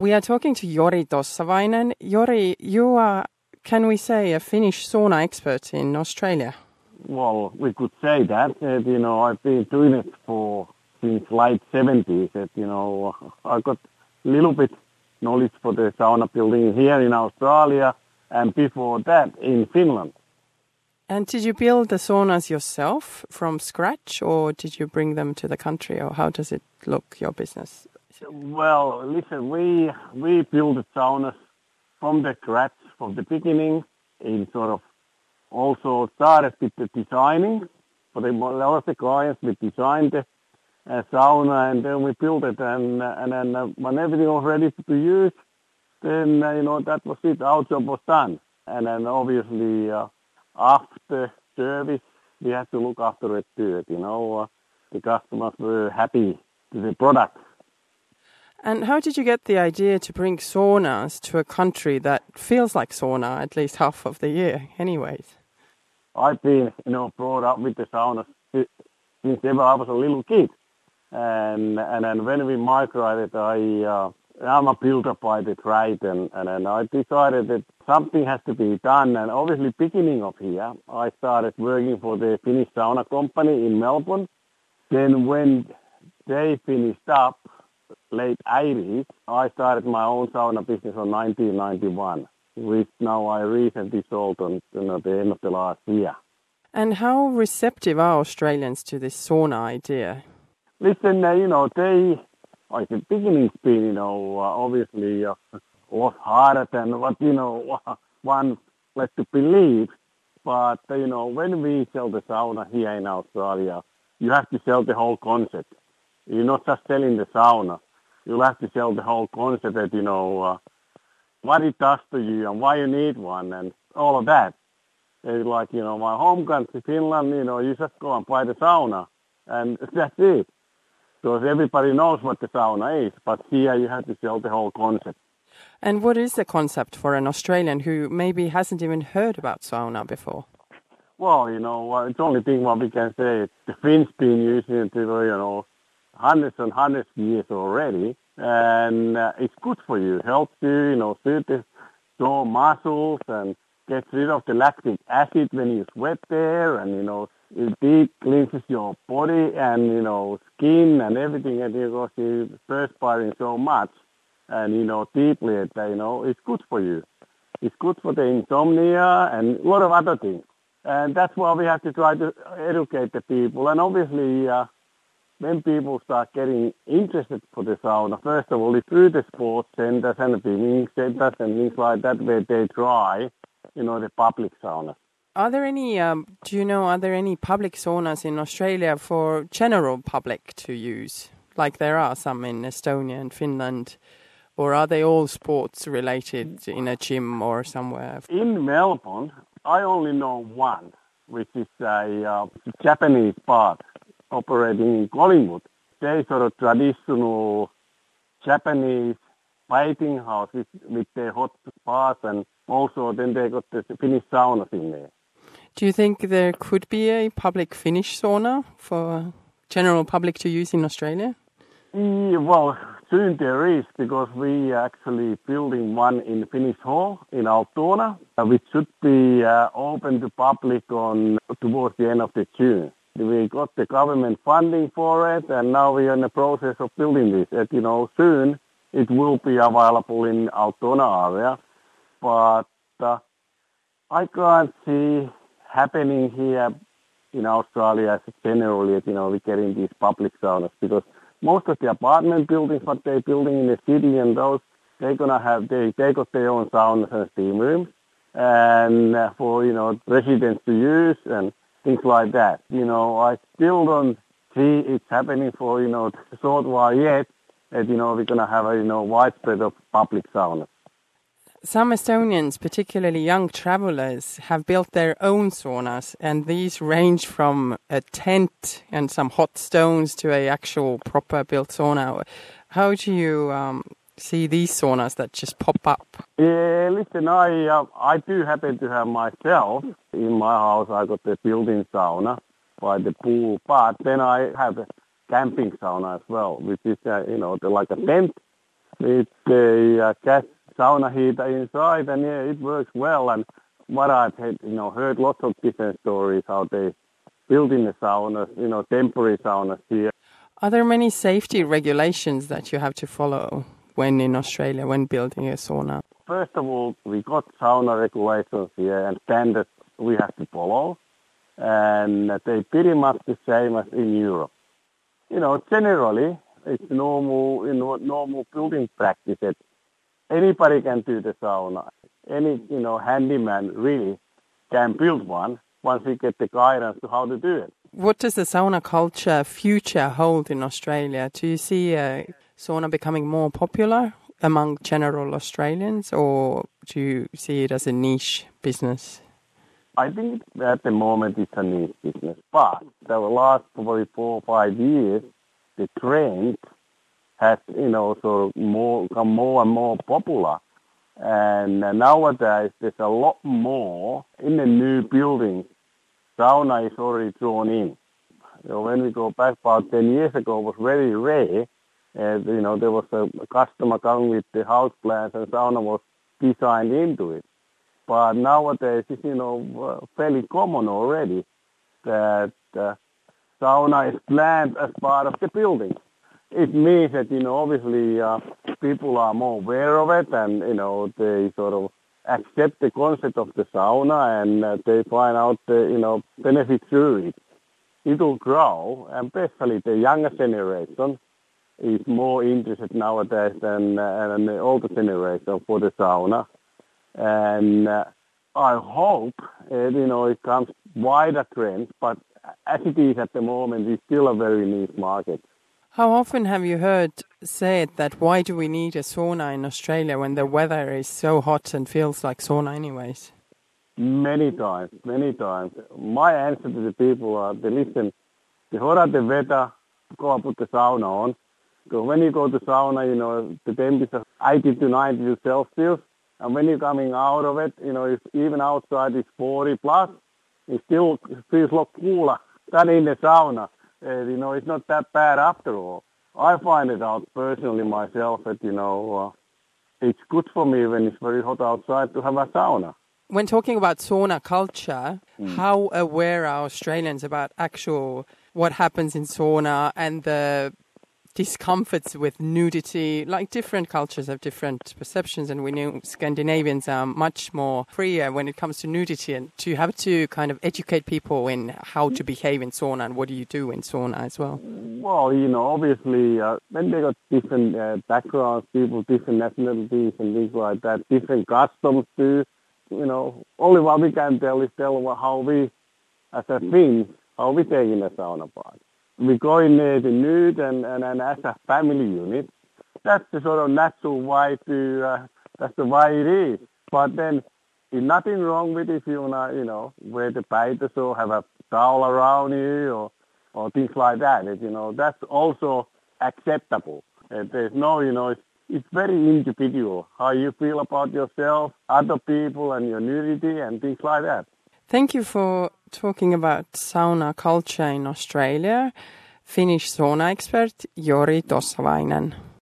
We are talking to Jori Tossavainen. Jori, you are, can we say, a Finnish sauna expert in Australia? Well, we could say that. that you know, I've been doing it for since late 70s. That you know, I got a little bit knowledge for the sauna building here in Australia, and before that in Finland. And did you build the saunas yourself from scratch, or did you bring them to the country, or how does it look, your business? Well, listen, we we built the saunas from the scratch, from the beginning, in sort of also started with the designing. For the, a lot of the clients, we designed the uh, sauna and then we built it, and and then uh, when everything was ready to use, then uh, you know that was it. Our job was done, and then obviously. Uh, after service, we have to look after it too. You know, uh, the customers were happy with the product. And how did you get the idea to bring saunas to a country that feels like sauna at least half of the year, anyways? I've been, you know, brought up with the saunas since ever I was a little kid, and and then when we migrated, I uh, I'm a builder by the trade, and, and, and I decided that something has to be done. And obviously, beginning of here, I started working for the Finnish sauna company in Melbourne. Then when they finished up, late 80s, I started my own sauna business in 1991, which now I recently sold on you know, the end of the last year. And how receptive are Australians to this sauna idea? Listen, uh, you know, they I think beginning's been, you know, uh, obviously uh, a lot harder than what, you know, one led to believe. But, uh, you know, when we sell the sauna here in Australia, you have to sell the whole concept. You're not just selling the sauna. You'll have to sell the whole concept that, you know, uh, what it does to you and why you need one and all of that. It's like, you know, my home country, Finland, you know, you just go and buy the sauna and that's it because everybody knows what the sauna is, but here you have to sell the whole concept. And what is the concept for an Australian who maybe hasn't even heard about sauna before? Well, you know, it's the only thing what we can say. The Finns been using it, you know, hundreds and hundreds of years already, and uh, it's good for you. Helps you, you know, suit the sore muscles and gets rid of the lactic acid when you sweat there, and you know, it deep cleanses your body and you know skin and everything and you you're perspiring so much and you know deeply you know it's good for you. It's good for the insomnia and a lot of other things. And that's why we have to try to educate the people. And obviously uh, when people start getting interested for the sauna first of all it's through the sports centers and the centers and things like that where they try you know the public saunas are there any, um, do you know, are there any public saunas in Australia for general public to use, like there are some in Estonia and Finland? Or are they all sports related in a gym or somewhere? In Melbourne, I only know one, which is a uh, Japanese part operating in Collingwood. They sort of traditional Japanese fighting house with, with their hot baths and also then they got the Finnish saunas in there. Do you think there could be a public Finnish sauna for general public to use in Australia? Yeah, well, soon there is because we are actually building one in Finnish Hall in Altona, uh, which should be uh, open to public on towards the end of the June. We got the government funding for it, and now we are in the process of building this. And, you know, soon it will be available in Altona area, but uh, I can't see happening here in Australia as generally, you know, we get in these public saunas because most of the apartment buildings, what they're building in the city and those, they're going to have, they, they got their own saunas and steam rooms and uh, for, you know, residents to use and things like that. You know, I still don't see it happening for, you know, short while yet that, you know, we're going to have a, you know, widespread of public saunas. Some Estonians, particularly young travelers, have built their own saunas, and these range from a tent and some hot stones to a actual proper built sauna. How do you um, see these saunas that just pop up? Yeah, listen, I uh, I do happen to have myself in my house. I got the built-in sauna by the pool, but then I have a camping sauna as well, which is uh, you know the, like a tent with the uh, gas sauna heater inside, and yeah, it works well. And what I've had, you know, heard lots of different stories how they building the saunas, you know, temporary saunas here. Are there many safety regulations that you have to follow when in Australia when building a sauna? First of all, we got sauna regulations here and standards we have to follow, and they're pretty much the same as in Europe. You know, generally, it's normal, you know, normal building practice that anybody can do the sauna. Any, you know, handyman really can build one once we get the guidance to how to do it. What does the sauna culture future hold in Australia? Do you see uh, sauna becoming more popular among general Australians, or do you see it as a niche business? I think at the moment it's a niche business, but the last probably four or five years, the trend has, you know, sort of more become more and more popular. And nowadays, there's a lot more in the new buildings. Sauna is already drawn in. So when we go back about 10 years ago, it was very rare. And, you know, there was a customer coming with the house plans and sauna was designed into it. But nowadays, it's, you know, fairly common already that uh, sauna is planned as part of the building it means that, you know, obviously uh, people are more aware of it and, you know, they sort of accept the concept of the sauna and uh, they find out the, you know, benefits through it. It will grow, and especially the younger generation is more interested nowadays than, uh, than the older generation for the sauna. And uh, I hope, uh, you know, it comes wider trend, but as it is at the moment, it's still a very niche market. How often have you heard said that why do we need a sauna in Australia when the weather is so hot and feels like sauna anyways? Many times, many times. My answer to the people are, they listen, the hotter the weather, go and put the sauna on. So when you go to sauna, you know, the temperature 80 to 90 Celsius. And when you're coming out of it, you know, if even outside is 40 plus, it still feels a lot cooler than in the sauna uh, you know, it's not that bad after all. I find it out personally myself that, you know, uh, it's good for me when it's very hot outside to have a sauna. When talking about sauna culture, mm. how aware are Australians about actual what happens in sauna and the discomforts with nudity. Like different cultures have different perceptions, and we know Scandinavians are much more freer when it comes to nudity. And to have to kind of educate people in how to behave in sauna and what do you do in sauna as well. Well, you know, obviously, uh, when they got different uh, backgrounds, people, different nationalities, and things like that, different customs too. You know, only what we can tell is tell how we, as a Finns, how we take in a sauna part we go in there the nude and, and, and as a family unit. That's the sort of natural way to, uh, that's the way it is. But then there's nothing wrong with if you wanna, you know, wear the painters or have a towel around you or, or things like that. It, you know, that's also acceptable. And there's no, you know, it's, it's very individual how you feel about yourself, other people, and your nudity and things like that. Thank you for talking about sauna culture in Australia. Finnish sauna expert Jori Tossavainen.